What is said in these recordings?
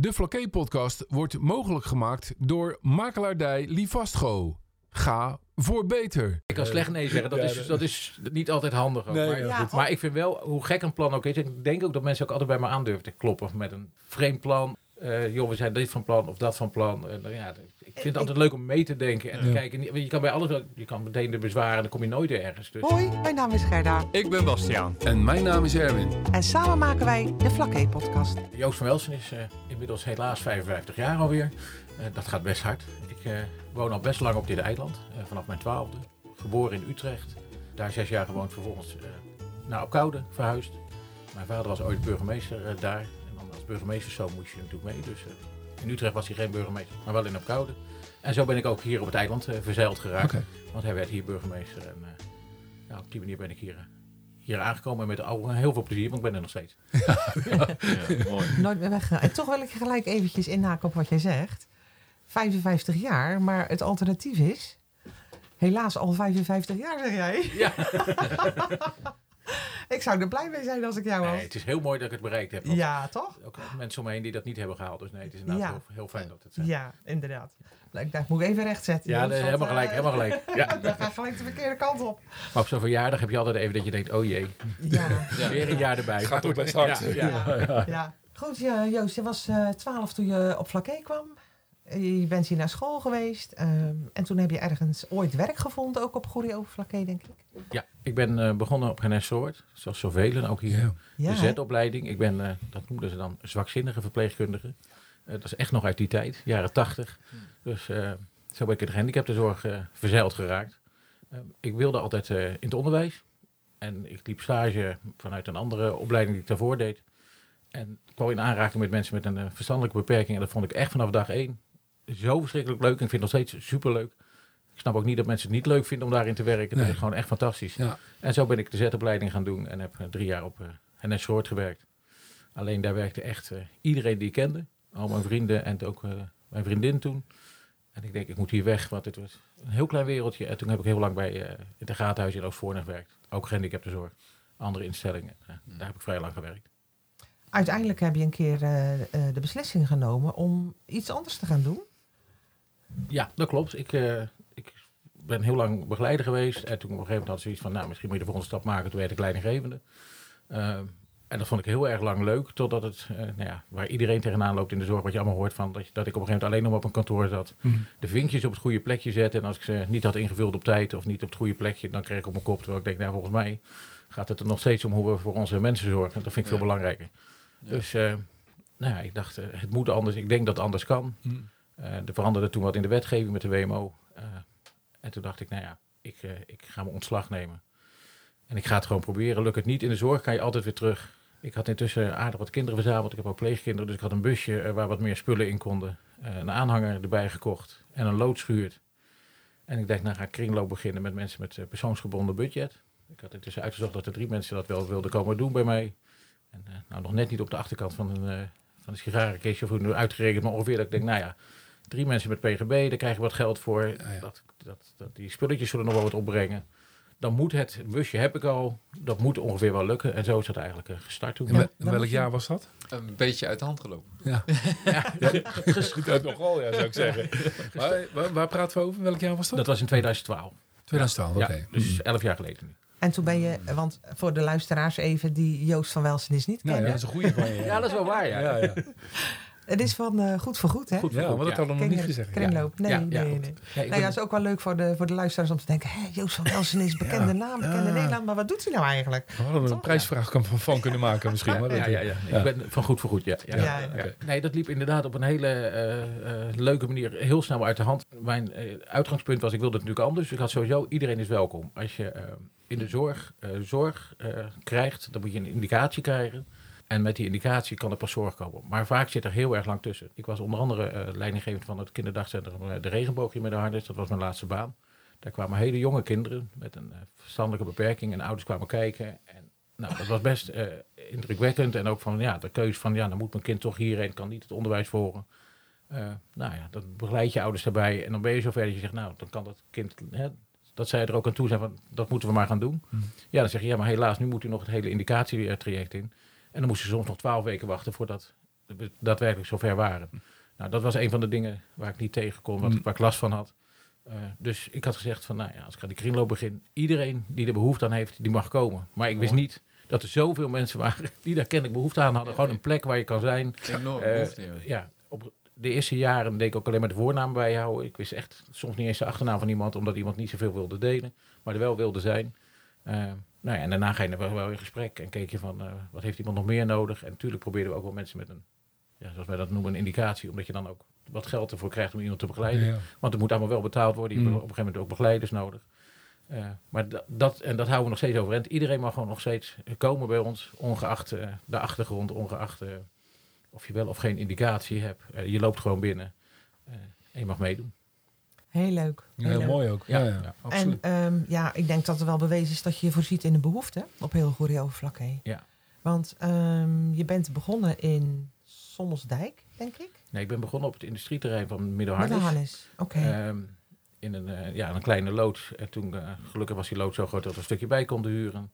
De Flaké-podcast wordt mogelijk gemaakt door makelaardij Livastgo. Ga voor beter. Ik kan slecht nee zeggen. Dat, is, dat is niet altijd handig. Ook. Nee, maar, ja, maar ik vind wel, hoe gek een plan ook is. Ik denk ook dat mensen ook altijd bij me aandurven te kloppen met een vreemd plan. Eh, joh, we zijn dit van plan of dat van plan. En, dan, ja, vind het altijd leuk om mee te denken en te kijken. Want Je kan bij alles, wel- je kan meteen de bezwaren, dan kom je nooit ergens. Dus Hoi, mijn naam is Gerda Ik ben Bastiaan. En mijn naam is Erwin. en samen maken wij de Flaké podcast. Joost van Welsen is eh, inmiddels helaas 55 jaar alweer. Eh, dat gaat best hard. Ik eh, woon al best lang op dit eiland, vanaf mijn twaalfde. Geboren in Utrecht. Daar zes jaar gewoond, vervolgens eh, naar Opkoude verhuisd. Mijn vader was ooit burgemeester daar. En dan als burgemeesterszoon moest je natuurlijk mee. Dus in Utrecht was hij geen burgemeester, maar wel in Opkoude. En zo ben ik ook hier op het eiland eh, verzeild geraakt. Want hij werd hier burgemeester. En eh, nou, op die manier ben ik hier, eh, hier aangekomen. En met al heel veel plezier, want ik ben er nog steeds. Nooit meer weggegaan. En toch wil ik gelijk eventjes inhaken op wat jij zegt. 55 jaar, maar het alternatief is... Helaas al 55 jaar, zeg jij. Ja. Ik zou er blij mee zijn als ik jou was. Nee, het is heel mooi dat ik het bereikt heb. Ja, toch? Ook mensen om me heen die dat niet hebben gehaald. Dus nee, het is inderdaad Ja. heel, heel fijn dat het zijn. Ja, inderdaad. Ik dacht, moet ik even rechtzetten. Ja, nee, helemaal gelijk, eh, helemaal gelijk. Ja. Dan ga gelijk de verkeerde kant op. Maar op zo'n verjaardag heb je altijd even dat je denkt, oh jee, Ja, weer een jaar erbij. Gaat toch best hard. Ja, ja. ja. ja. Goed, ja, Joost, je was eh 12 toen je op Flaké kwam. Je bent hier naar school geweest. ehm, en toen heb je ergens ooit werk gevonden, ook op Goerie over Flaké, denk ik. Ja, ik ben eh, begonnen op Genes Soort, zoals zoveel ook hier. Ja. De Z-opleiding. Ik ben, eh, dat noemden ze dan, zwakzinnige verpleegkundige. Eh, dat is echt nog uit die tijd, jaren tachtig. Dus eh, zo ben ik in de gehandicaptenzorg eh verzeild geraakt. Eh, ik wilde altijd eh, in het onderwijs. En ik liep stage vanuit een andere opleiding die ik daarvoor deed. En ik kwam in aanraking met mensen met een verstandelijke beperking. En dat vond ik echt vanaf dag één zo verschrikkelijk leuk. En ik vind het nog steeds superleuk. Ik snap ook niet dat mensen het niet leuk vinden om daarin te werken. Dat Nee. is gewoon echt fantastisch. Ja. En zo ben ik de Z-opleiding gaan doen en heb eh, drie jaar op uh, NS Soort gewerkt. Alleen daar werkte echt eh, iedereen die ik kende. Al mijn vrienden en ook eh, mijn vriendin toen. En ik denk, ik moet hier weg, want het was een heel klein wereldje. En toen heb ik heel lang bij eh het Gatenhuis in Oostvoorne gewerkt. Ook gehandicaptenzorg, andere instellingen. Eh, daar heb ik vrij lang gewerkt. Uiteindelijk heb je een keer eh, eh, de beslissing genomen om iets anders te gaan doen. Ja, dat klopt. Ik, eh, ik ben heel lang begeleider geweest. En toen op een gegeven moment had ze zoiets van, nou, misschien moet je de volgende stap maken. Toen werd ik leidinggevende. Ehm, en dat vond ik heel erg lang leuk. Totdat het, eh, nou ja, waar iedereen tegenaan loopt in de zorg, wat je allemaal hoort van, dat, ik op een gegeven moment alleen nog op een kantoor zat. Mhm. De vinkjes op het goede plekje zetten. En als ik ze niet had ingevuld op tijd of niet op het goede plekje, dan kreeg ik op mijn kop. Terwijl ik denk, nou, volgens mij gaat het er nog steeds om hoe we voor onze mensen zorgen. Dat vind ik veel belangrijker. Dus, eh, nou ja, ik dacht, eh, het moet anders. Ik denk dat het anders kan. Mhm. Eh, er veranderde toen wat in de wetgeving met de WMO. Eh, en toen dacht ik, nou ja, ik, eh, ik ga mijn ontslag nemen. En ik ga het gewoon proberen. Lukt het niet in de zorg, kan je altijd weer terug. Ik had intussen aardig wat kinderen verzameld. Ik heb ook pleegkinderen, dus ik had een busje waar wat meer spullen in konden. Een aanhanger erbij gekocht en een lood schuurt. En ik dacht, nou ga ik kringloop beginnen met mensen met persoonsgebonden budget. Ik had intussen uitgezocht dat er drie mensen dat wel wilden komen doen bij mij. En nou, nog net niet op de achterkant van een, eh van een sigarenkistje of hoe nu uitgerekend, maar ongeveer dat ik denk, nou ja, drie mensen met PGB, daar krijg je wat geld voor. ja. Dat, dat, dat, die spulletjes zullen nog wel wat opbrengen. Dan moet het, busje heb ik al, dat moet ongeveer wel lukken. En zo is dat eigenlijk eh, gestart toen. Welk jaar was dat? Een beetje uit de hand gelopen. Ja. Dat nogal, ja, zou ik zeggen. Maar, waar, waar praten we over? Welk jaar was dat? Dat was in 2012. 2012, oké. Ja, dus elf jaar geleden nu. En toen ben je, want voor de luisteraars even die Joost van Welsen is niet Nou ja, kennen. dat is een goede van je. Ja, dat is wel waar, ja. Ja, ja. Het is van eh, Goed voor Goed, hè? Goed, ja goed, maar dat ja. hadden we nog niet gezegd. Kringloop. Nee, Ja, nee, ja, nee. goed. nee. Ja, ik Nou ja, dat is ook wel leuk voor de, voor de luisteraars om te denken... Hé, Joost van Welsen is bekende Ja. naam, bekende Ja. Nederland. Maar wat doet hij nou eigenlijk? We hadden er een prijsvraag kan- van, van kunnen maken misschien. Maar Ja, ja, ja. Ik ben van goed voor goed, ja. ja, Ja, ja, ja. ja. Nee, dat liep inderdaad op een hele eh, eh, leuke manier heel snel uit de hand. Mijn eh, uitgangspunt was, ik wilde het natuurlijk anders. Ik had sowieso, iedereen is welkom. Als je in de zorg eh, zorg eh, krijgt, dan moet je een indicatie krijgen. En met die indicatie kan er pas zorg komen. Maar vaak zit er heel erg lang tussen. Ik was onder andere eh leidinggevend van het kinderdagcentrum eh, De Regenboogje met de Hardes. Dat was mijn laatste baan. Daar kwamen hele jonge kinderen met een eh, verstandelijke beperking. En ouders kwamen kijken. En nou, dat was best eh, indrukwekkend. En ook van ja, de keuze van ja, dan moet mijn kind toch hierheen. Kan niet het onderwijs volgen. Nou ja, dan begeleid je ouders daarbij. En dan ben je zover dat je zegt, nou, dan kan dat kind... Hè, dat zij er ook aan toe zijn van, dat moeten we maar gaan doen. Hmm. Ja, dan zeg je, ja, maar helaas, nu moet u nog het hele indicatietraject in. En dan moest je soms nog twaalf weken wachten voordat we daadwerkelijk zover waren. Nou, dat was een van de dingen waar ik niet tegen kon, wat, Mm. waar ik last van had. Eh, dus ik had gezegd van, nou ja, als ik aan die kringloop begin, iedereen die er behoefte aan heeft, die mag komen. Maar ik wist niet dat er zoveel mensen waren die daar kennelijk behoefte aan hadden. Gewoon een plek waar je kan zijn. Enorm Eh, behoefte, ja. ja, op de eerste jaren deed ik ook alleen maar de voornaam bijhouden. Ik wist echt soms niet eens de achternaam van iemand, omdat iemand niet zoveel wilde delen, maar er wel wilde zijn. Eh, nou ja, en daarna ga je wel, wel in gesprek en keek je van, eh, wat heeft iemand nog meer nodig? En natuurlijk probeerden we ook wel mensen met een, ja, zoals wij dat noemen, een indicatie, omdat je dan ook wat geld ervoor krijgt om iemand te begeleiden. Ja. Want het moet allemaal wel betaald worden. Je hebt Mm. op een gegeven moment ook begeleiders nodig. Eh, maar dat, dat, en dat houden we nog steeds overeind. Iedereen mag gewoon nog steeds komen bij ons, ongeacht eh, de achtergrond, ongeacht of je wel of geen indicatie hebt. Je loopt gewoon binnen en je mag meedoen. Heel leuk. Heel leuk. mooi ook. Ja, ja, absoluut. En ehm, ja, ik denk dat er wel bewezen is dat je je voorziet in de behoefte op heel goede overvlakke. Ja. Want ehm, je bent begonnen in Sommelsdijk, denk ik. Nee, ik ben begonnen op het industrieterrein van Middelharnis. de Hannes. Oké. Ehm, in een, eh, ja, een kleine loods. En toen, eh, gelukkig was die loods zo groot dat we een stukje bij konden huren.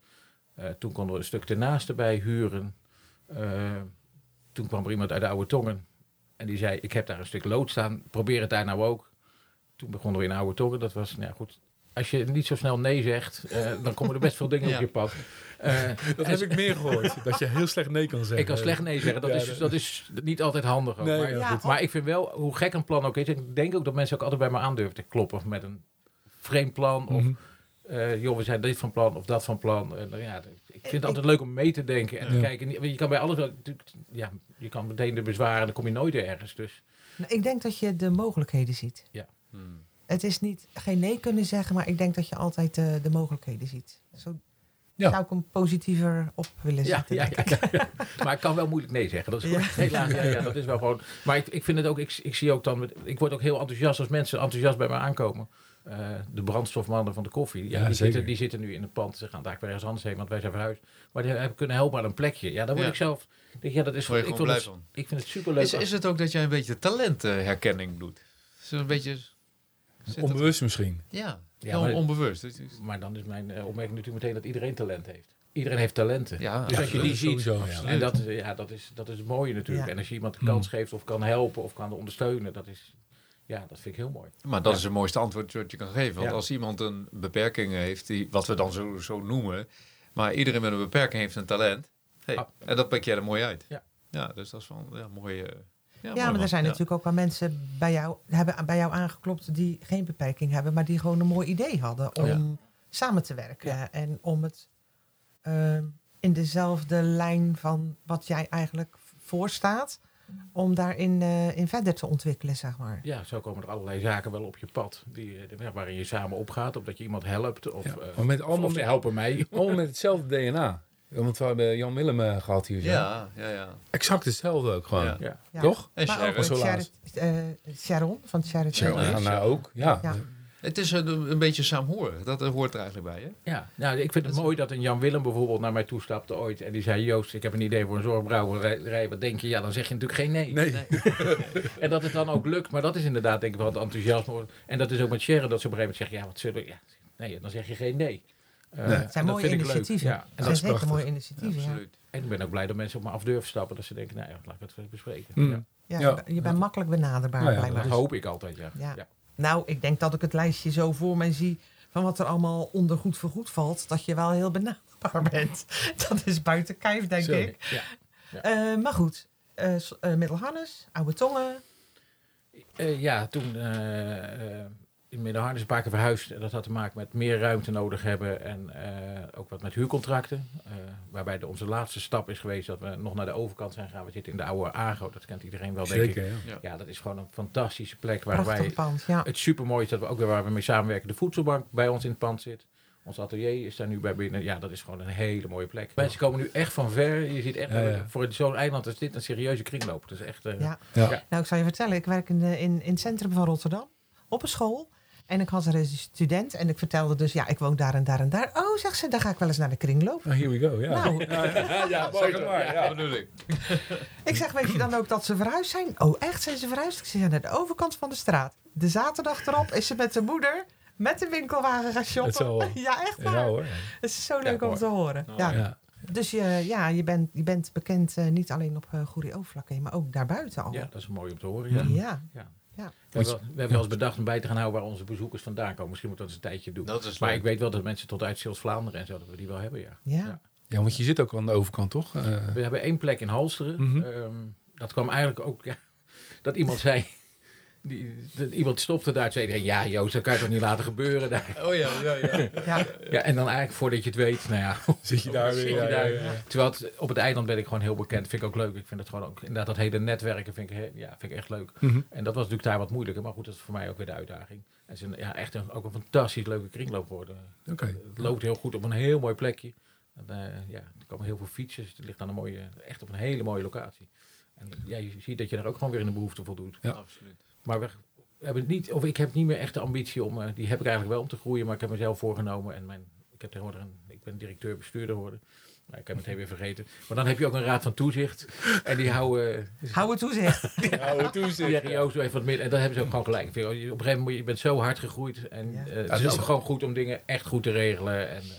Eh, toen konden we een stuk ernaast erbij huren. Eh, toen kwam er iemand uit de Oude Tongen. En die zei, ik heb daar een stuk lood staan. Probeer het daar nou ook. Toen begonnen we in Oude Tongen. Dat was, nou ja, goed. Als je niet zo snel nee zegt, eh, dan komen er best veel dingen Ja. op je pad. Eh, Dat heb ik meer gehoord. dat je heel slecht nee kan zeggen. ik kan slecht nee zeggen. Dat, Ja, is, dat- is niet altijd handig. Ook. Nee, maar, ja, Ja, goed. maar ik vind wel, hoe gek een plan ook is, ik denk ook dat mensen ook altijd bij me aandurven te kloppen met een vreemd plan. Of, Mhm. eh, joh, we zijn dit van plan of dat van plan. En, nou ja, ik vind het altijd leuk om mee te denken en te Ja. kijken. Want Je kan bij alles, ja, je kan meteen de bezwaren, dan kom je nooit ergens. Dus Nou, Ik denk dat je de mogelijkheden ziet. Hmm. Het is niet geen nee kunnen zeggen, maar ik denk dat je altijd eh, de mogelijkheden ziet. Zo Ja. zou ik hem positiever op willen zetten. ja, ja, ja. maar ik kan wel moeilijk nee zeggen. Dat is Ja. Helaas, ja, ja, dat is wel gewoon. Maar ik, ik vind het ook, ik, ik zie ook dan, met, ik word ook heel enthousiast als mensen enthousiast bij me aankomen. Eh, de brandstofmannen van de koffie, ja, die, zeker. zitten, die zitten nu in het pand. Ze gaan daar weer ergens anders heen, want wij zijn verhuisd. Maar die hebben kunnen helpen aan een plekje. Ja, daar word Ja. ik zelf. Denk, ja, dat is, ik, vind het, ik vind het superleuk. Is, is het ook dat jij een beetje talentherkenning doet? Is het een beetje... zit dat- Onbewust misschien. Ja, Ja, maar- onbewust. Maar dan is mijn eh, opmerking natuurlijk meteen dat iedereen talent heeft. Iedereen heeft talenten. Ja, dus als je die ziet, sowieso, ja. en dat, is- ja, dat, is, dat is het mooie natuurlijk. Ja. En als je iemand de kans geeft of kan helpen of kan ondersteunen, dat is, ja, dat vind ik heel mooi. Maar dat Ja. is het mooiste antwoord wat je kan geven. Want Ja. als iemand een beperking heeft, die, wat we dan zo, zo noemen, maar iedereen met een beperking heeft een talent. Hey, Ah. En dat pak jij er mooi uit. Ja. ja dus dat is wel ja, mooi. Ja, Ja, maar er zijn ja. natuurlijk ook wel mensen bij jou, hebben bij jou aangeklopt die geen beperking hebben, maar die gewoon een mooi idee hadden om Ja. samen te werken. En om het ehm, in dezelfde lijn van wat jij eigenlijk voorstaat, om daarin eh, in verder te ontwikkelen, zeg maar. Ja, zo komen er allerlei zaken wel op je pad die, eh, waarin je samen opgaat. Of dat je iemand helpt. Of, Ja, eh, maar met allemaal of ze met- helpen mij. Allemaal met hetzelfde DNA. Want we hebben Jan Willem eh, gehad hier. zo. Ja, ja, ja. Exact hetzelfde ook gewoon. Ja. Ja. Ja. Toch? En Maar ook Sharon. Sharon, eh, Sharon van. Zo, ja, nou ook. Ja. Ja. Het is een, een beetje saamhorig. Dat hoort er eigenlijk bij, hè? Ja, nou, ik vind het mooi dat een Jan Willem bijvoorbeeld naar mij toestapte ooit. En die zei, Joost, ik heb een idee voor een zorgbrouwerij. Wat denk je? Ja, dan zeg je natuurlijk geen nee. Nee. En dat het dan ook lukt. Maar dat is inderdaad denk ik wel het enthousiasme. En dat is ook met Sharon dat ze op een gegeven moment zeggen, ja, wat zullen we... Ja, nee, dan zeg je geen nee. Eh, Nee. Het zijn dat mooie initiatieven. Ja, en, Het dat zijn is zeker prachtig. mooie initiatieven, ja. Absoluut. en ik ben ook blij dat mensen op me af durven stappen. Dat ze denken, nou ja, laat ik het bespreken. Mm. Ja, Ja, Ja. je bent- makkelijk benaderbaar, Nou ja, dat hoop ik altijd, ja. Ja. ja. Nou, ik denk dat ik het lijstje zo voor mij zie van wat er allemaal onder goed voor goed valt, dat je wel heel benaderbaar bent. Dat is buiten kijf, denk ik. Ja. Eh, maar goed, eh eh, Middelharnis, Oude Tongen. Eh, ja, toen in Middenharnis een paar keer verhuisd. En Dat had te maken met meer ruimte nodig hebben en eh, ook wat met huurcontracten. Eh, waarbij de, onze laatste stap is geweest dat we nog naar de overkant zijn gegaan. We zitten in de oude Ago, dat kent iedereen wel, denk ik. Zeker, ja. Ja, dat is gewoon een fantastische plek waar Prachtig wij... pand, ja. Het supermooi is dat we ook weer waar we mee samenwerken, de voedselbank bij ons in het pand zit. Ons atelier is daar nu bij binnen. Ja, dat is gewoon een hele mooie plek. Mensen komen nu echt van ver. Je ziet echt, Ja, ja. voor zo'n eiland is dit een serieuze kringloop. Dat is echt... eh, Ja. Ja. Nou, ik zal je vertellen, ik werk in, de- in, in het centrum van Rotterdam, op een school. En ik had er een student en ik vertelde dus, ja, ik woon daar en daar en daar. Oh, zegt ze, dan ga ik wel eens naar de kringloop. Nou, here we go. Ja, Nou. ja, ja, ja, zeg het maar. Ja. Bedoel ik. Ik zeg, weet je dan ook dat ze verhuisd zijn? Oh, echt? Zijn ze verhuisd? Ik zeg, ja, naar de overkant van de straat. De zaterdag erop is ze met de moeder met de winkelwagen gaan shoppen. Ja, echt waar. Ja hoor. Het is zo leuk om mooi. te horen. Nou, ja. Ja. Dus je, ja, je, bent, je bent bekend eh, niet alleen op uh, Goeree-Overflakkee, maar ook daarbuiten al. Ja, dat is mooi om te horen. Ja. Ja. Ja. We, hebben wel, we hebben wel eens bedacht om bij te gaan houden waar onze bezoekers vandaan komen. Misschien moeten we dat eens een tijdje doen. Dat is Maar leuk. ik weet wel dat mensen tot uit Zeeuws-Vlaanderen en zo, dat we die wel hebben, ja. Ja. Ja, want je zit ook aan de overkant, toch? Eh, We hebben één plek in Halsteren. Mhm. Ehm, dat kwam eigenlijk ook, ja, dat iemand zei... Die, iemand stopte daar en zei ja Joost, dat kan je toch niet laten gebeuren daar. Oh ja, ja, ja. Ja. Ja, en dan eigenlijk voordat je het weet, nou ja, zit je daar weer? Ja, daar. Terwijl het, op het eiland ben ik gewoon heel bekend. Vind ik ook leuk. Ik vind het gewoon ook, inderdaad, dat hele netwerken vind ik, ja, vind ik echt leuk. Mhm. En dat was natuurlijk daar wat moeilijker. Maar goed, dat is voor mij ook weer de uitdaging. En het is een, ja, echt een, ook een fantastisch leuke kringloop worden. Oké. Het loopt heel goed op een heel mooi plekje. En, eh, ja, er komen heel veel fietsers. Het ligt aan een mooie, echt op een hele mooie locatie. En ja, je ziet dat je daar ook gewoon weer in de behoefte voldoet. Ja. Absoluut. Maar we hebben het niet, of ik heb niet meer echt de ambitie om, eh, die heb ik eigenlijk wel om te groeien, maar ik heb mezelf voorgenomen en mijn, ik heb tegenwoordig een, ik ben directeur-bestuurder geworden. Nou, ik heb het meteen weer vergeten. Maar dan heb je ook een raad van toezicht. En die houden, Hou het toezicht. Ja, hoe toen die zeggen, doe even wat meer. En dan hebben ze ook gewoon gelijk. Ik vind, Op een gegeven moment, moet je bent zo hard gegroeid. En Ja. eh, het is is ook gewoon goed om dingen echt goed te regelen. En eh, ja,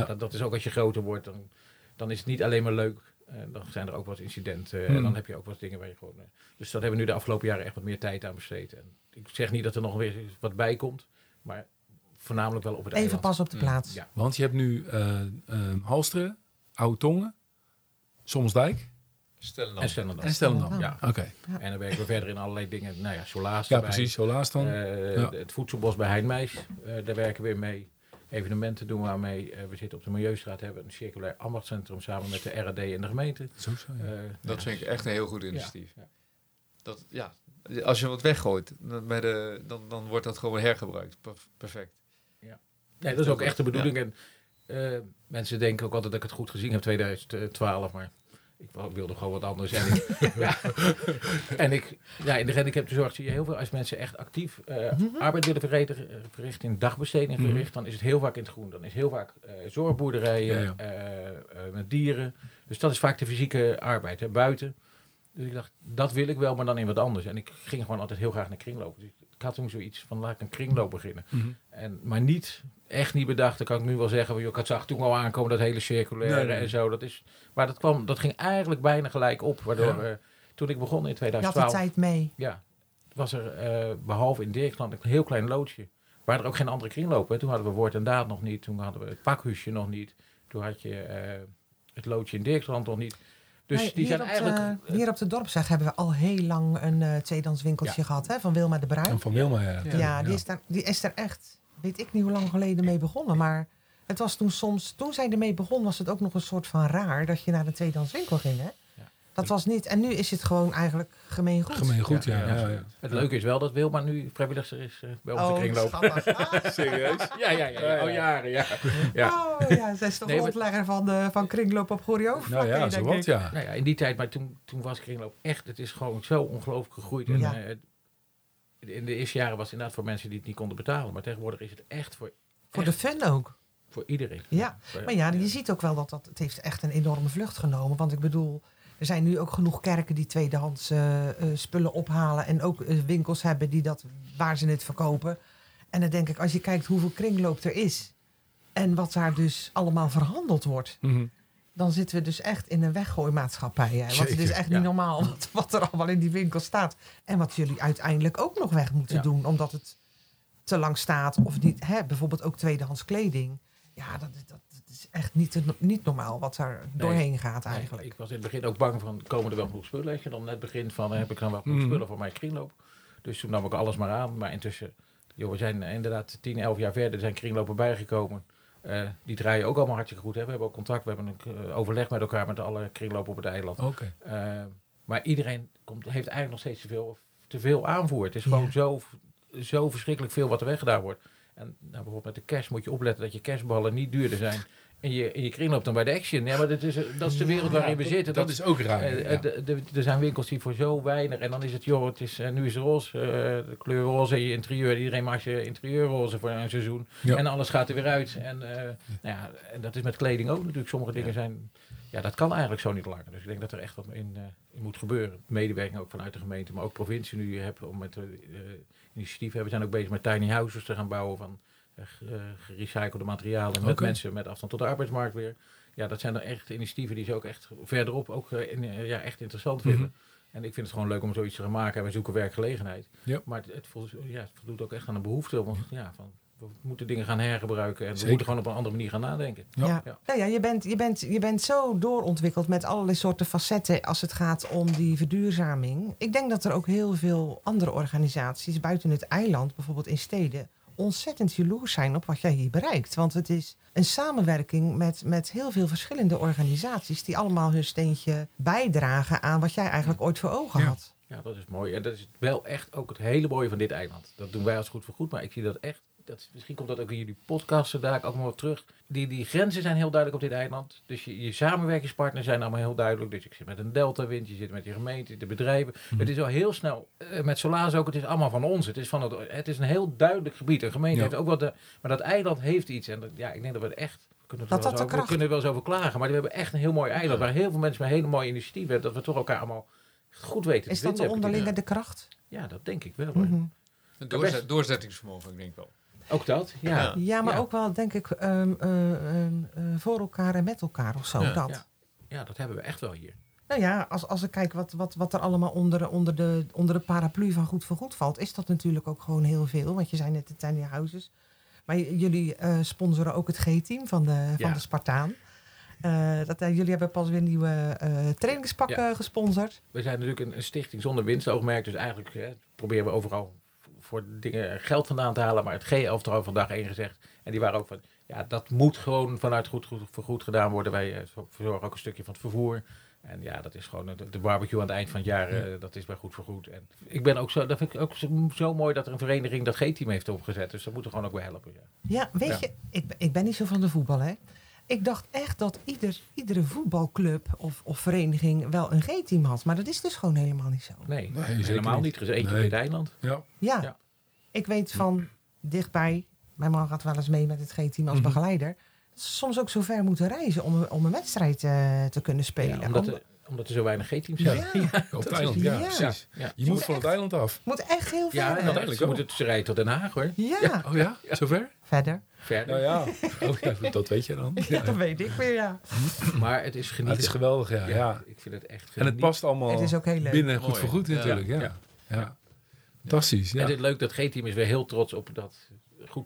Ja. dat, dat is ook als je groter wordt, dan, dan is het niet alleen maar leuk. Eh, dan zijn er ook wat incidenten. Hmm. En dan heb je ook wat dingen waar je gewoon... eh, dus dat hebben we nu de afgelopen jaren echt wat meer tijd aan besteed. En ik zeg niet dat er nog weer wat bij komt. Maar voornamelijk wel op het Even eiland. pas op de Mm. plaats. Ja. Want je hebt nu eh eh, Halsteren, Oude Tongen, Somsdijk Stel dan. En Stellendam. en Stellendam. Ja. Oké. En dan werken we verder in allerlei dingen. Nou ja, Solaas Ja, erbij. precies. Zo laatst dan. Eh, Ja. Het voedselbos bij Heinmeis, eh, daar werken we weer mee. Evenementen doen we aan mee. Eh, we zitten op de Milieustraat, hebben een circulair ambachtscentrum samen met de RAD en de gemeente. Zo, zo, ja. Eh, Dat ja, vind ik echt een heel goed initiatief. ja. Dat, ja, als je wat weggooit, dan, bij de, dan, dan wordt dat gewoon hergebruikt. Perf- Perfect. Nee, dat is ook echt de bedoeling. En eh, mensen denken ook altijd dat ik het goed gezien heb 2012, maar ik wilde gewoon wat anders. En ik, ja, en ik, ja, in de gehandicaptenzorg zie je heel veel als mensen echt actief eh, arbeid willen verrichten, eh, verrichten in dagbesteding Mhm. verricht, dan is het heel vaak in het groen. Dan is heel vaak eh, zorgboerderijen Ja, met dieren. Dus dat is vaak de fysieke arbeid, hè, buiten. Dus ik dacht, dat wil ik wel, maar dan in wat anders. En ik ging gewoon altijd heel graag naar kringlopen. Dus ik had toen zoiets van, laat ik een kringloop beginnen. Mhm. En, maar niet, echt niet bedacht. Dan kan ik nu wel zeggen, joh, ik had zag toen al aankomen dat hele circulaire Nee, nee. en zo. Dat is, maar dat, kwam, dat ging eigenlijk bijna gelijk op. Waardoor Ja. eh, toen ik begon in Je had de 2012, tijd mee. ja, was er eh, behalve in Dirksland een heel klein loodje. Waar er ook geen andere kringlopen. hè. Toen hadden we woord en daad nog niet. Toen hadden we het pakhuisje nog niet. Toen had je eh, het loodje in Dirksland nog niet. Dus Nee, die hier, zijn op eigenlijk... de, hier op de dorpsweg hebben we al heel lang een eh tweedehands winkeltje gehad hè, van Wilma de Bruin. En van Wilma, ja. Ja, die, is daar, die is er echt, weet ik niet hoe lang geleden mee begonnen. Maar het was toen soms, toen zij ermee begon, was het ook nog een soort van raar dat je naar een tweedehands winkel ging. Hè? Dat was niet. En nu is het gewoon eigenlijk gemeen goed. Gemeen goed, ja. ja, ja, Het leuke is wel dat Wilma nu vrijwilligster is eh, bij onze Oh, kringloop. Ah, Serieus? Ja, ja, ja, ja, al jaren, ja. ja. Oh ja, zij is toch Nee, van, de, van kringloop op Gorio. Nou ja, zo wat, ja. Nou ja, in die tijd, maar toen, toen was kringloop echt, het is gewoon zo ongelooflijk gegroeid. En, Ja. eh, in de eerste jaren was het inderdaad voor mensen die het niet konden betalen. Maar tegenwoordig is het echt voor, Voor de fun ook. voor iedereen. Ja, Maar ja, je ziet ook wel dat dat het heeft echt een enorme vlucht genomen. Want ik bedoel, er zijn nu ook genoeg kerken die tweedehands eh, eh, spullen ophalen. En ook eh, winkels hebben die dat, waar ze het verkopen. En dan denk ik, als je kijkt hoeveel kringloop er is. En wat daar dus allemaal verhandeld wordt. Mhm. Dan zitten we dus echt in een weggooimaatschappij. Hè? Want het is Zeker, echt ja. niet normaal wat, wat er allemaal in die winkel staat. En wat jullie uiteindelijk ook nog weg moeten Ja. doen. Omdat het te lang staat. Of niet, hè? bijvoorbeeld ook tweedehands kleding. Ja, dat, is- dat, dat is echt niet, te- niet normaal wat er doorheen gaat Nee, eigenlijk. ik was in het begin ook bang van, komen er wel genoeg spullen? Als je dan net begint van, heb ik dan wel genoeg Mhm. spullen voor mijn kringloop? Dus toen nam ik alles maar aan. Maar intussen, joh, we zijn inderdaad 10, 11 jaar verder, er zijn kringlopen bijgekomen. Eh, die draaien ook allemaal hartstikke goed. Hè? We hebben ook contact, we hebben een eh, overleg met elkaar met alle kringlopen op het eiland. Oké. Eh, maar iedereen komt, heeft eigenlijk nog steeds te veel, te veel aanvoer. Het is gewoon Ja. zo, zo verschrikkelijk veel wat er weggedaan wordt. En nou, bijvoorbeeld met de cash moet je opletten dat je cashballen niet duurder zijn. En je, en je kringloop dan bij de Action. Ja, maar dat is, dat is de wereld waarin we zitten. Dat is ook raar. eh, eh, er zijn winkels die voor zo weinig. En dan is het, joh, het is, eh, nu is roze, eh, de kleur roze in je interieur. Iedereen maakt je interieurroze voor een seizoen. Ja. En alles gaat er weer uit. En, eh, nou ja, en dat is met kleding ook natuurlijk. Sommige dingen zijn. Ja, dat kan eigenlijk zo niet langer. Dus ik denk dat er echt wat in, eh, in moet gebeuren. Medewerking ook vanuit de gemeente, maar ook provincie nu je hebt om met de. We zijn ook bezig met tiny houses te gaan bouwen van eh, eh, gerecyclede materialen. Met mensen met afstand tot de arbeidsmarkt weer. ja, dat zijn dan echt initiatieven die ze ook echt verderop ook eh, in, ja, echt interessant vinden. Mhm. En ik vind het gewoon leuk om zoiets te gaan maken en we zoeken werkgelegenheid. Ja. Maar het, het, voldoet, ja, het voldoet ook echt aan een behoefte. Want ja, van, we moeten dingen gaan hergebruiken en we moeten gewoon op een andere manier gaan nadenken. Ja. Ja. Ja. Nou ja, je bent, je, bent, je bent zo doorontwikkeld met allerlei soorten facetten als het gaat om die verduurzaming. Ik denk dat er ook heel veel andere organisaties buiten het eiland, bijvoorbeeld in steden, ontzettend jaloers zijn op wat jij hier bereikt. Want het is een samenwerking met, met heel veel verschillende organisaties die allemaal hun steentje bijdragen aan wat jij eigenlijk ooit voor ogen Ja. had. Ja, dat is mooi. En dat is wel echt ook het hele mooie van dit eiland. Dat doen wij als goed voor goed, maar ik zie dat echt. Dat, is- misschien komt dat ook in jullie podcasten daar ook wel terug. Die, die grenzen zijn heel duidelijk op dit eiland. Dus je, je samenwerkingspartners zijn allemaal heel duidelijk. Dus ik zit met een Delta-wind, je zit met die gemeente, de bedrijven. Mhm. Het is al heel snel, eh, met Solaris ook, het is allemaal van ons. Het is, van het, het is een heel duidelijk gebied. Een gemeente Ja. heeft ook wat, de, maar dat eiland heeft iets. En dat, ja, ik denk dat we het echt... we Kunnen er Dat wel dat eens de over- we kunnen er wel eens over klagen, maar we hebben echt een heel mooi eiland. Waar heel veel mensen met hele mooie initiatieven hebben. Dat we toch elkaar allemaal goed weten te Is dat de onderlinge de kracht? Ja, dat denk ik wel. doorzet, doorzettingsvermogen, ik denk wel. Ook dat, ja. Ja. Maar Ja. ook wel, denk ik, ehm, eh, ehm, eh, voor elkaar en met elkaar of zo. Ja. dat. Ja. Ja, dat hebben we echt wel hier. Nou ja, als, als ik kijk wat, wat, wat er allemaal onder, onder, de, onder de paraplu van Goed voor Goed valt, is dat natuurlijk ook gewoon heel veel. Want je zei net de Tiny Houses. Maar jullie eh, sponsoren ook het G-team van de, van de Spartaan. Eh, dat, jullie hebben pas weer nieuwe eh trainingspakken Ja. gesponsord. We zijn natuurlijk een, een stichting zonder winstoogmerk. Dus eigenlijk hè, proberen we overal voor dingen geld vandaan te halen. Maar het G11 al vandaag één gezegd. En die waren ook van, ja, dat moet gewoon vanuit goed, goed goed gedaan worden. Wij eh, verzorgen ook een stukje van het vervoer. En ja, dat is gewoon de, de barbecue aan het eind van het jaar. eh, dat is bij goed voor goed. En ik ben ook zo, dat vind ik ook zo, mooi dat er een vereniging dat G-team heeft opgezet. Dus dat moet er gewoon ook bij helpen. Ja. Ja, weet Ja. je, ik, ik ben niet zo van de voetbal, hè. Ik dacht echt dat ieder, iedere voetbalclub of, of vereniging wel een G-team had. Maar dat is dus gewoon helemaal niet zo. Nee, helemaal niet. Er is eentje Nee. dit eiland. Ja. Ja. Ja. ik weet van dichtbij, mijn man gaat wel eens mee met het G-team als Mhm. begeleider. Dat ze soms ook zo ver moeten reizen om, om een wedstrijd eh, te kunnen spelen. Ja, omdat, Om- omdat er zo weinig G-teams zijn. Ja. Op het eiland, ja, ja. precies. Ja. Je moet van het eiland af. moet echt heel ver. Ja, en Eigenlijk wel. moeten ze rijden tot Den Haag hoor. ja. Oh ja? Zover? verder. Verder. Nou ja. Oh, dat weet je dan. Ja, Ja. dat weet ik weer, ja. Maar het is genieten. het is geweldig, ja. Ja, ja. Ik vind het echt En het past allemaal Het is ook heel leuk. binnen goed voor goed Ja. natuurlijk. Ja. Ja. Ja. Fantastisch. En Ja. het is leuk dat G-team is weer heel trots op dat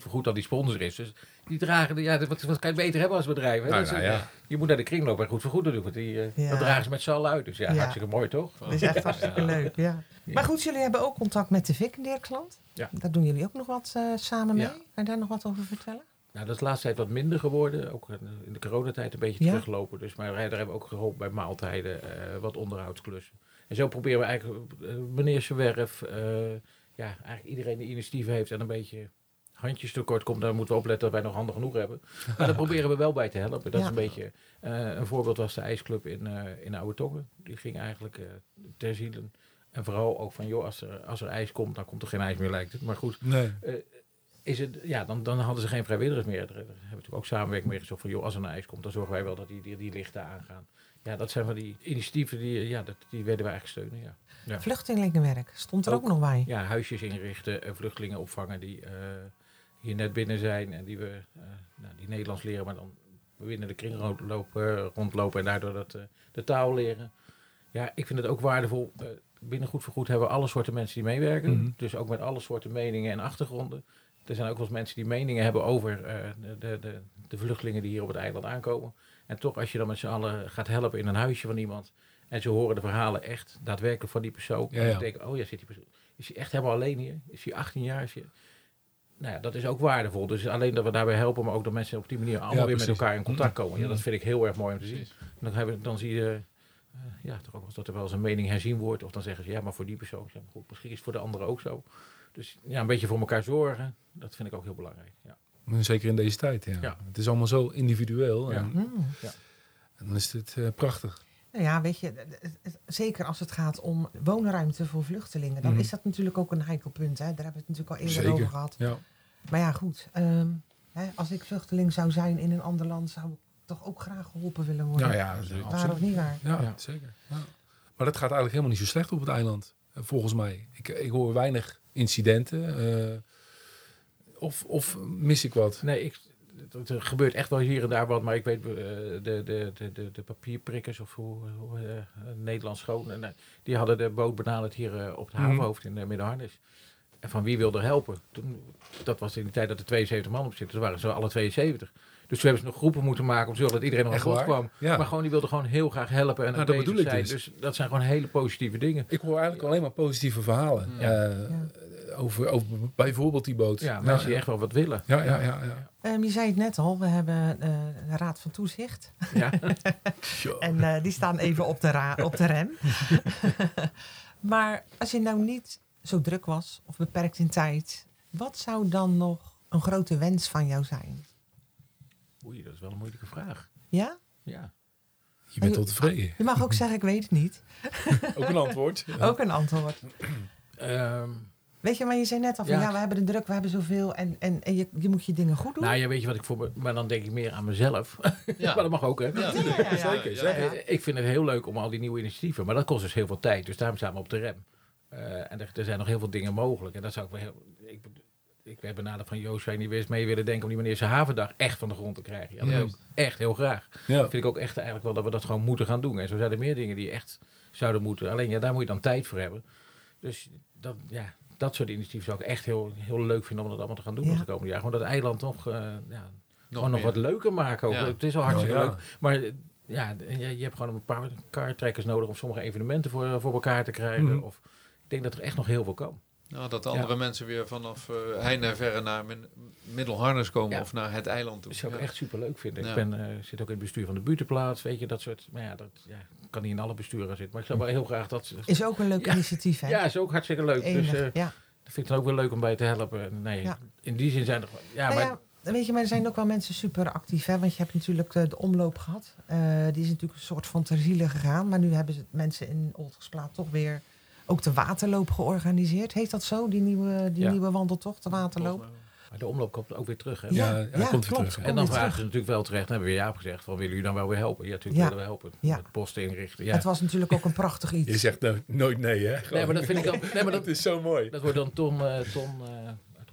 goed goed dat die sponsor is. Dus die dragen, de- ja, wat, wat kan je beter hebben als bedrijf? Hè? Nou, nou ja. Je moet naar de kringloop en goed voor goed doen. Want die, eh, Ja. Dat dragen ze met z'n allen uit. Dus ja, Ja. hartstikke mooi toch? Dat is echt hartstikke leuk, ja. Maar goed, jullie hebben ook contact met de Vikendeerklant. Ja. Daar doen jullie ook nog wat eh, samen mee. Ja. Kan je daar nog wat over vertellen? Nou, dat is de laatste tijd wat minder geworden. Ook in- in de coronatijd een beetje Ja. teruglopen. Dus, maar daar hebben we ook geholpen bij maaltijden, eh, wat onderhoudsklussen. En zo proberen we eigenlijk eh, meneer Zwerf, eh, ja, eigenlijk iedereen die initiatieven heeft en een beetje handjes tekort komt, dan moeten we opletten dat wij nog handen genoeg hebben. Maar daar proberen we wel bij te helpen. Dat Ja. is een beetje, eh, een voorbeeld was de ijsclub in, eh in Oude Tongen. Die ging eigenlijk eh ter zielen. En vooral ook van, joh, als er, als er ijs komt, dan komt er geen ijs meer, lijkt het. Maar goed, Nee. is het, ja, dan, dan hadden ze geen vrijwilligers meer. Daar hebben we natuurlijk ook samenwerking mee gezocht van, joh, als er een ijs komt, dan zorgen wij wel dat die, die, die lichten aangaan. Ja, dat zijn van die initiatieven, die, ja, dat, die werden wij eigenlijk steunen, ja. Ja. Vluchtelingenwerk stond er ook, Ook. nog bij. Ja, huisjes inrichten, eh, vluchtelingen opvangen die eh, hier net binnen zijn en die we, eh, nou, die Nederlands leren, maar dan binnen de kringloop lopen, rondlopen en daardoor dat, eh, de taal leren. Ja, ik vind het ook waardevol. eh, binnen Goed voor Goed hebben we alle soorten mensen die meewerken. Mhm. Dus ook met alle soorten meningen en achtergronden. Er zijn ook wel eens mensen die meningen hebben over eh, de, de, de, de vluchtelingen die hier op het eiland aankomen. En toch, als je dan met z'n allen gaat helpen in een huisje van iemand. En ze horen de verhalen echt daadwerkelijk van die persoon. Ja, En dan denken, oh ja, zit die persoon. Is hij echt helemaal alleen hier? Is hij 18 jaar? Is hij... Nou ja, dat is ook waardevol. Dus alleen dat we daarbij helpen, maar ook dat mensen op die manier allemaal Ja, weer met elkaar in contact komen. Ja, dat Mhm. vind ik heel erg mooi om te zien. Dan, hebben, dan zie je eh, ja, toch ook dat er wel eens een mening herzien wordt. Of dan zeggen ze, ja, maar voor die persoon. Ja, goed, misschien is het voor de anderen ook zo. Dus ja, een beetje voor elkaar zorgen, dat vind ik ook heel belangrijk. Ja. Zeker in deze tijd, ja. Ja. Het is allemaal zo individueel. Ja. En, Hmm. en dan is het eh, prachtig. Nou ja, weet je, zeker als het gaat om woonruimte voor vluchtelingen, dan Mhm. is dat natuurlijk ook een heikel punt. Hè? Daar hebben we het natuurlijk al eerder Zeker. over gehad. Ja. Maar ja, goed. ehm, hè, als ik vluchteling zou zijn in een ander land, zou ik toch ook graag geholpen willen worden. Nou ja, zeker. Waar of niet waar? Ja, Ja. zeker. Ja. Maar dat gaat eigenlijk helemaal niet zo slecht op het eiland, eh, volgens mij. Ik, ik hoor weinig incidenten. eh, of, of mis ik wat? Nee, ik, er gebeurt echt wel hier en daar wat, maar ik weet eh, de, de, de, de, de papierprikkers of hoe, hoe eh, Nederlands schoon, en, eh, die hadden de boot benaderd hier op het Mhm. havenhoofd in uh, Middenharnis. En van wie wilde er helpen? Toen, dat was in de tijd dat er 72 man op zitten, dus waren ze alle 72. Dus toen hebben ze nog groepen moeten maken om te zorgen dat iedereen nog aan bod kwam. Ja. Maar gewoon, die wilden gewoon heel graag helpen en Nou, ook dat bedoel ik zijn. dus. Dus dat zijn gewoon hele positieve dingen. Ik hoor eigenlijk alleen maar positieve verhalen. Ja. Over, over bijvoorbeeld die boot. Ja, mensen die echt wel wat willen. Ja, ja, ja. ja. Ehm, je zei het net al, we hebben eh, een raad van toezicht. Ja. Zo. En eh, die staan even op de, ra- op de rem. maar als je nou niet zo druk was of beperkt in tijd, wat zou dan nog een grote wens van jou zijn? Oei, dat is wel een moeilijke vraag. Ja? Ja. Je bent wel tevreden. Je mag ook zeggen, ik weet het niet. Ook een antwoord. Ja. Ook een antwoord. Ehm, Weet je, maar je zei net al van, Ja. ja, we hebben de druk, we hebben zoveel. En, en, en je, je moet je dingen goed doen. nou ja, weet je wat ik voor me... Maar dan denk ik meer aan mezelf. Ja. maar dat mag ook, hè? Ja, Ja, ja, ja. Zeker, ja. Ik vind het heel leuk om al die nieuwe initiatieven. Maar dat kost dus heel veel tijd. Dus daarom staan we op de rem. Eh, en er, er zijn nog heel veel dingen mogelijk. En dat zou ik wel heel... Ik, ik ben benaderd van Joost, zou je niet weer eens mee willen denken... om die meneer zijn havendag echt van de grond te krijgen. Ja, dat Juist. echt heel graag. Ja. vind ik ook echt eigenlijk wel dat we dat gewoon moeten gaan doen. En zo zijn er meer dingen die echt zouden moeten. Alleen ja, daar moet je dan tijd voor hebben. Dus dat, ja, dat soort initiatieven zou ik echt heel, heel leuk vinden om dat allemaal te gaan doen Ja. de komende jaar. Gewoon dat eiland nog, eh, ja, Nog gewoon nog wat leuker maken. Ook. Ja. Het is al hartstikke ja. leuk. Maar ja, je, je hebt gewoon een paar kaarttrekkers nodig om sommige evenementen voor, voor elkaar te krijgen. Mhm. Of, ik denk dat er echt nog heel veel kan. Nou, dat de andere mensen weer vanaf eh heinde en verre naar min, Middelharnis komen Ja. of naar het eiland toe. Dat zou ik Ja. echt super leuk vinden. Ja. Ik ben, eh, zit ook in het bestuur van de buurtenplaats, weet je, dat soort. Maar ja, dat ja, kan niet in alle besturen zitten. Maar ik zou wel heel graag dat. Is ook een leuk Ja. initiatief, hè? Ja, is ook hartstikke leuk. Enig, Dus eh, ja. dat vind ik dan ook wel leuk om bij te helpen. Nee, Ja. in die zin zijn er. Ja, Nou maar. ja, weet je, maar er zijn ook wel mensen super actief. Hè? Want je hebt natuurlijk de omloop gehad. Eh, die is natuurlijk een soort van ter ziele gegaan. Maar nu hebben ze mensen in Oltersplaat toch weer ook de waterloop georganiseerd. Heet dat zo, die nieuwe, die Ja. nieuwe wandeltocht, de waterloop? Maar de omloop komt ook weer terug. Hè? Ja, Ja, ja, komt weer klopt. terug. hè. En dan vragen ze natuurlijk wel terecht. Dan hebben we Jaap gezegd: van, willen jullie dan wel weer helpen? Ja, natuurlijk Ja. willen we helpen. Ja. Met posten inrichten. Ja. Het was natuurlijk ook een prachtig Je iets. zegt no- nooit nee, hè? Nee, maar dat vind ik. Nee, maar dat dat, is zo mooi. dat wordt dan Tom, eh Tom eh,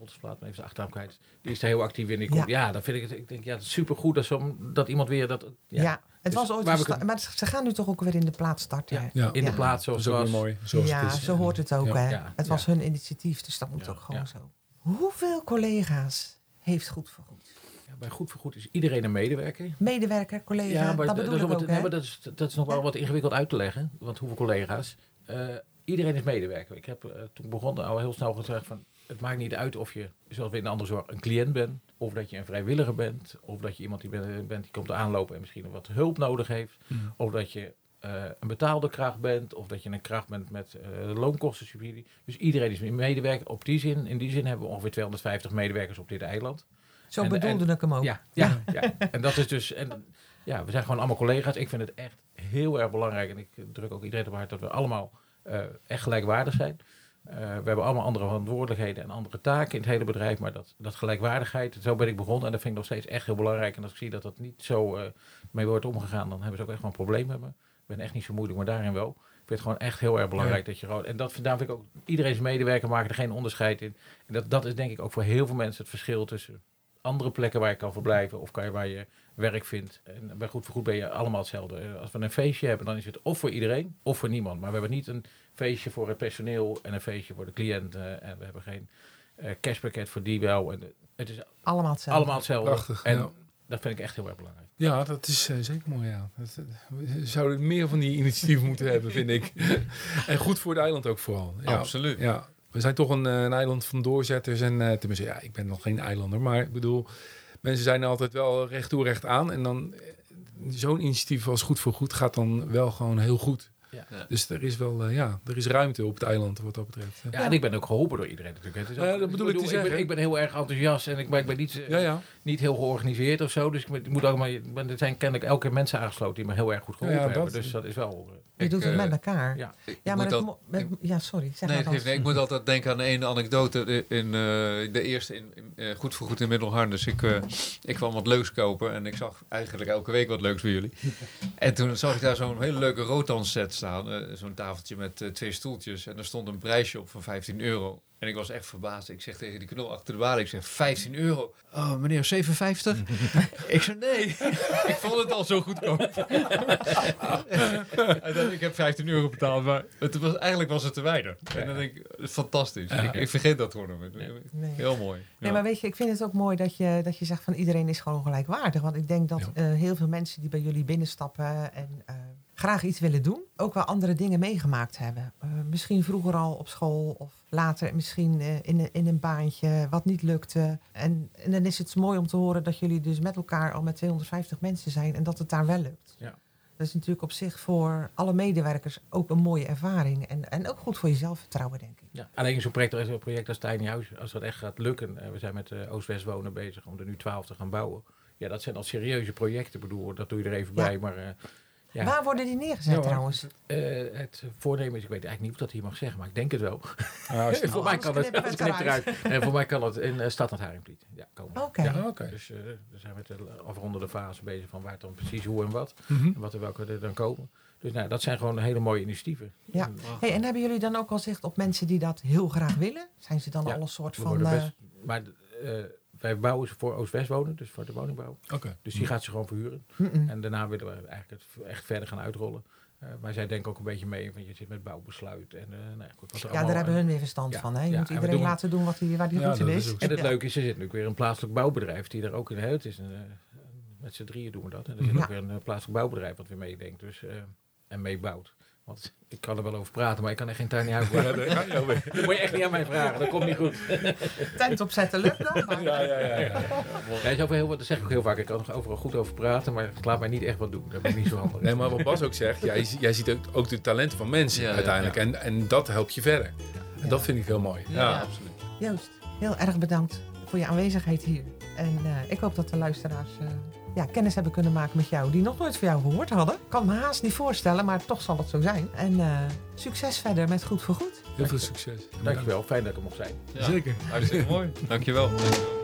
Oltersplaat, maar even zijn achternaam kwijt. Die is daar heel actief in. Die komt, ja. dan vind ik het. Ik denk, ja, het is supergoed dat, zo'n- dat iemand weer dat. Ja, Ja, het Dus was ooit Maar ze gaan nu toch ook weer in de plaats starten. Ja. Ja. in de plaats Dat zoals is ook het weer was. mooi. Zoals ja, het is. zo hoort het ook, Ja. hè? Ja, Het was ja. hun initiatief, dus dat moet Ja, ook gewoon ja. zo. Hoeveel collega's heeft Goed voor Goed? Ja, bij Goed voor Goed is iedereen een medewerker. Medewerker, collega, Ja, maar dat d- bedoel is ik ook wat- ook, nee, hè? maar dat, is, dat is nog wel Ja. wat ingewikkeld uit te leggen. Want hoeveel collega's? Eh, iedereen is medewerker. Ik heb eh, toen begon al heel snel gezegd van... Het maakt niet uit of je, zoals we in de andere zorg, een cliënt bent. Of dat je een vrijwilliger bent. Of dat je iemand die bent, die komt aanlopen en misschien wat hulp nodig heeft. Mm. Of dat je eh, een betaalde kracht bent. Of dat je een kracht bent met eh loonkostensubsidie. Dus iedereen is een medewerker. Op die zin, in die zin hebben we ongeveer 250 medewerkers op dit eiland. Zo en- bedoelde ik hem ook. Ja, ja, ja. En dat is dus. En, ja, we zijn gewoon allemaal collega's. Ik vind het echt heel erg belangrijk. En ik druk ook iedereen op hart dat we allemaal eh, echt gelijkwaardig zijn. Eh, we hebben allemaal andere verantwoordelijkheden en andere taken in het hele bedrijf. Maar dat, dat gelijkwaardigheid, zo ben ik begonnen. En dat vind ik nog steeds echt heel belangrijk. En als ik zie dat dat niet zo eh, mee wordt omgegaan, dan hebben ze ook echt wel een probleem met me. Ik ben echt niet zo moeilijk, maar daarin wel. Ik vind het gewoon echt heel erg belangrijk dat je gewoon. En dat, daarom vind ik ook, iedereen is medewerker, maken er geen onderscheid in. En dat, dat is denk ik ook voor heel veel mensen het verschil tussen andere plekken waar je kan verblijven of kan je, waar je werk vindt. En bij Goed voor Goed ben je allemaal hetzelfde. Eh, Als we een feestje hebben, dan is het of voor iedereen of voor niemand. Maar we hebben niet een feestje voor het personeel en een feestje voor de cliënt. eh, en we hebben geen eh, cashpakket voor die wel. En, eh, het is Allemaal hetzelfde. allemaal hetzelfde. Prachtig, En ja. dat vind ik echt heel erg belangrijk. Ja, dat is eh, zeker mooi, ja. Dat, we zouden meer van die initiatieven moeten hebben, vind ik. en goed voor het eiland ook vooral. Ja, Absoluut. Ja, we zijn toch een, een eiland van doorzetters. En eh, tenminste, ja, ik ben nog geen eilander. Maar ik bedoel, mensen zijn altijd wel recht toe, recht aan. En dan zo'n initiatief als Goed voor Goed gaat dan wel gewoon heel goed. Ja. Dus er is wel, eh, ja, er is ruimte op het eiland wat dat betreft. Ja, en ik ben ook geholpen door iedereen natuurlijk. Het is ook- Ja, dat bedoel ik te ik zeggen. ben, ik ben heel erg enthousiast en ik ben, ik ben niet, eh, Ja, ja. niet heel georganiseerd of zo. Dus ik, moet- ik ook maar, ik ben- er zijn kennelijk elke keer mensen aangesloten die me heel erg goed geholpen hebben. dat- Dus dat is wel... eh, Je Ik, doet het met elkaar. ja. Ik Ja, maar moet dat al- mo- met- ja, sorry. Zeg Nee, nee, ik moet altijd denken aan een anekdote in, in, de eerste in, in, eh, goed voor goed in Middelharnis. Ik, eh, ik kwam wat leuks kopen en ik zag eigenlijk elke week wat leuks bij jullie. En toen zag ik daar zo'n hele leuke Rotan set staan, eh, zo'n tafeltje met eh, twee stoeltjes en er stond een prijsje op van 15 euro. En ik was echt verbaasd. Ik zeg tegen die knol achter de balie, ik zeg 15 euro. Oh, meneer, 57? ik zeg nee. ik vond het al zo goedkoop. en dan, ik heb 15 euro betaald, maar het was, eigenlijk was het te weinig. En dan denk ik, fantastisch. Ik, ik vergeet dat gewoon. Nee. Heel mooi. Nee, maar weet je, ik vind het ook mooi dat je, dat je zegt van iedereen is gewoon gelijkwaardig. Want ik denk dat Ja. eh, heel veel mensen die bij jullie binnenstappen en eh, graag iets willen doen, ook wel andere dingen meegemaakt hebben. Eh, misschien vroeger al op school of later misschien eh, in, een- in een baantje wat niet lukte. En, en dan is het mooi om te horen dat jullie dus met elkaar al met 250 mensen zijn en dat het daar wel lukt. Ja. Dat is natuurlijk op zich voor alle medewerkers ook een mooie ervaring. En, en ook goed voor je zelfvertrouwen, denk ik. Ja. Alleen zo'n project, project als Tiny House, als dat echt gaat lukken. eh, we zijn met Oost-West Wonen bezig om er nu 12 te gaan bouwen. Ja, dat zijn al serieuze projecten. Ik bedoel, dat doe je er even Ja. bij. Maar ja, Waar worden die neergezet Ja, trouwens? eh, het voornemen is, ik weet eigenlijk niet of dat hier mag zeggen, maar ik denk het wel. Voor mij anders kan het, het het knipt eruit. En voor mij kan het in uh, Stad aan het Haringvliet. Ja, komen. Oké. Ja, oké. Dus eh we zijn met de afrondende fase bezig van waar het dan precies hoe en wat. Mhm. En wat er welke er dan komen. Dus nou, dat zijn gewoon hele mooie initiatieven. Ja. En Hey, en hebben jullie dan ook al zicht op mensen die dat heel graag willen? Zijn ze dan Ja, al een soort van... eh, best, maar eh, wij bouwen ze voor Oost-West wonen, dus voor de woningbouw. Oké. Dus die gaat ze gewoon verhuren. mm-mm. En daarna willen we eigenlijk het echt verder gaan uitrollen. Eh, maar zij denken ook een beetje mee, want je zit met bouwbesluit. En, eh, nou ja, goed, wat er ja, allemaal- daar hebben hun weer verstand Ja, van. Hè? Je ja, moet iedereen doen- laten doen wat hij, waar hij Ja, goed in is. En het Ja. leuke is, er zit nu weer een plaatselijk bouwbedrijf die er ook in het is. Een, eh, met z'n drieën doen we dat. En er zit Mhm. ook weer een plaatselijk bouwbedrijf wat weer meedenkt dus, eh, en meebouwt. Want ik kan er wel over praten, maar ik kan echt geen tiny house Ja, bouwen. daar ga je alweer. Dat moet je echt niet aan mij vragen, dat komt niet goed. Tent opzetten lukt dan. maar- Ja, ja, ja. ja. Ja, is heel, wat- dat zeg ik ook heel vaak, ik kan er overal goed over praten, maar het laat mij niet echt wat doen. Dat ben ik niet zo handig. Nee, maar wat Bas ook zegt, jij, jij ziet ook, ook de talenten van mensen Ja, ja, uiteindelijk. ja. En, en dat helpt je verder. En dat vind ik heel mooi. Ja. Ja, absoluut. Joost, heel erg bedankt voor je aanwezigheid hier. En eh, ik hoop dat de luisteraars eh, ja, kennis hebben kunnen maken met jou... die nog nooit van jou gehoord hadden. Ik kan me haast niet voorstellen, maar toch zal het zo zijn. En eh, succes verder met Goed voor Goed. Heel veel succes. Dankjewel, fijn dat ik er mocht zijn. Ja. Zeker. Hartstikke mooi. Dankjewel. Dankjewel.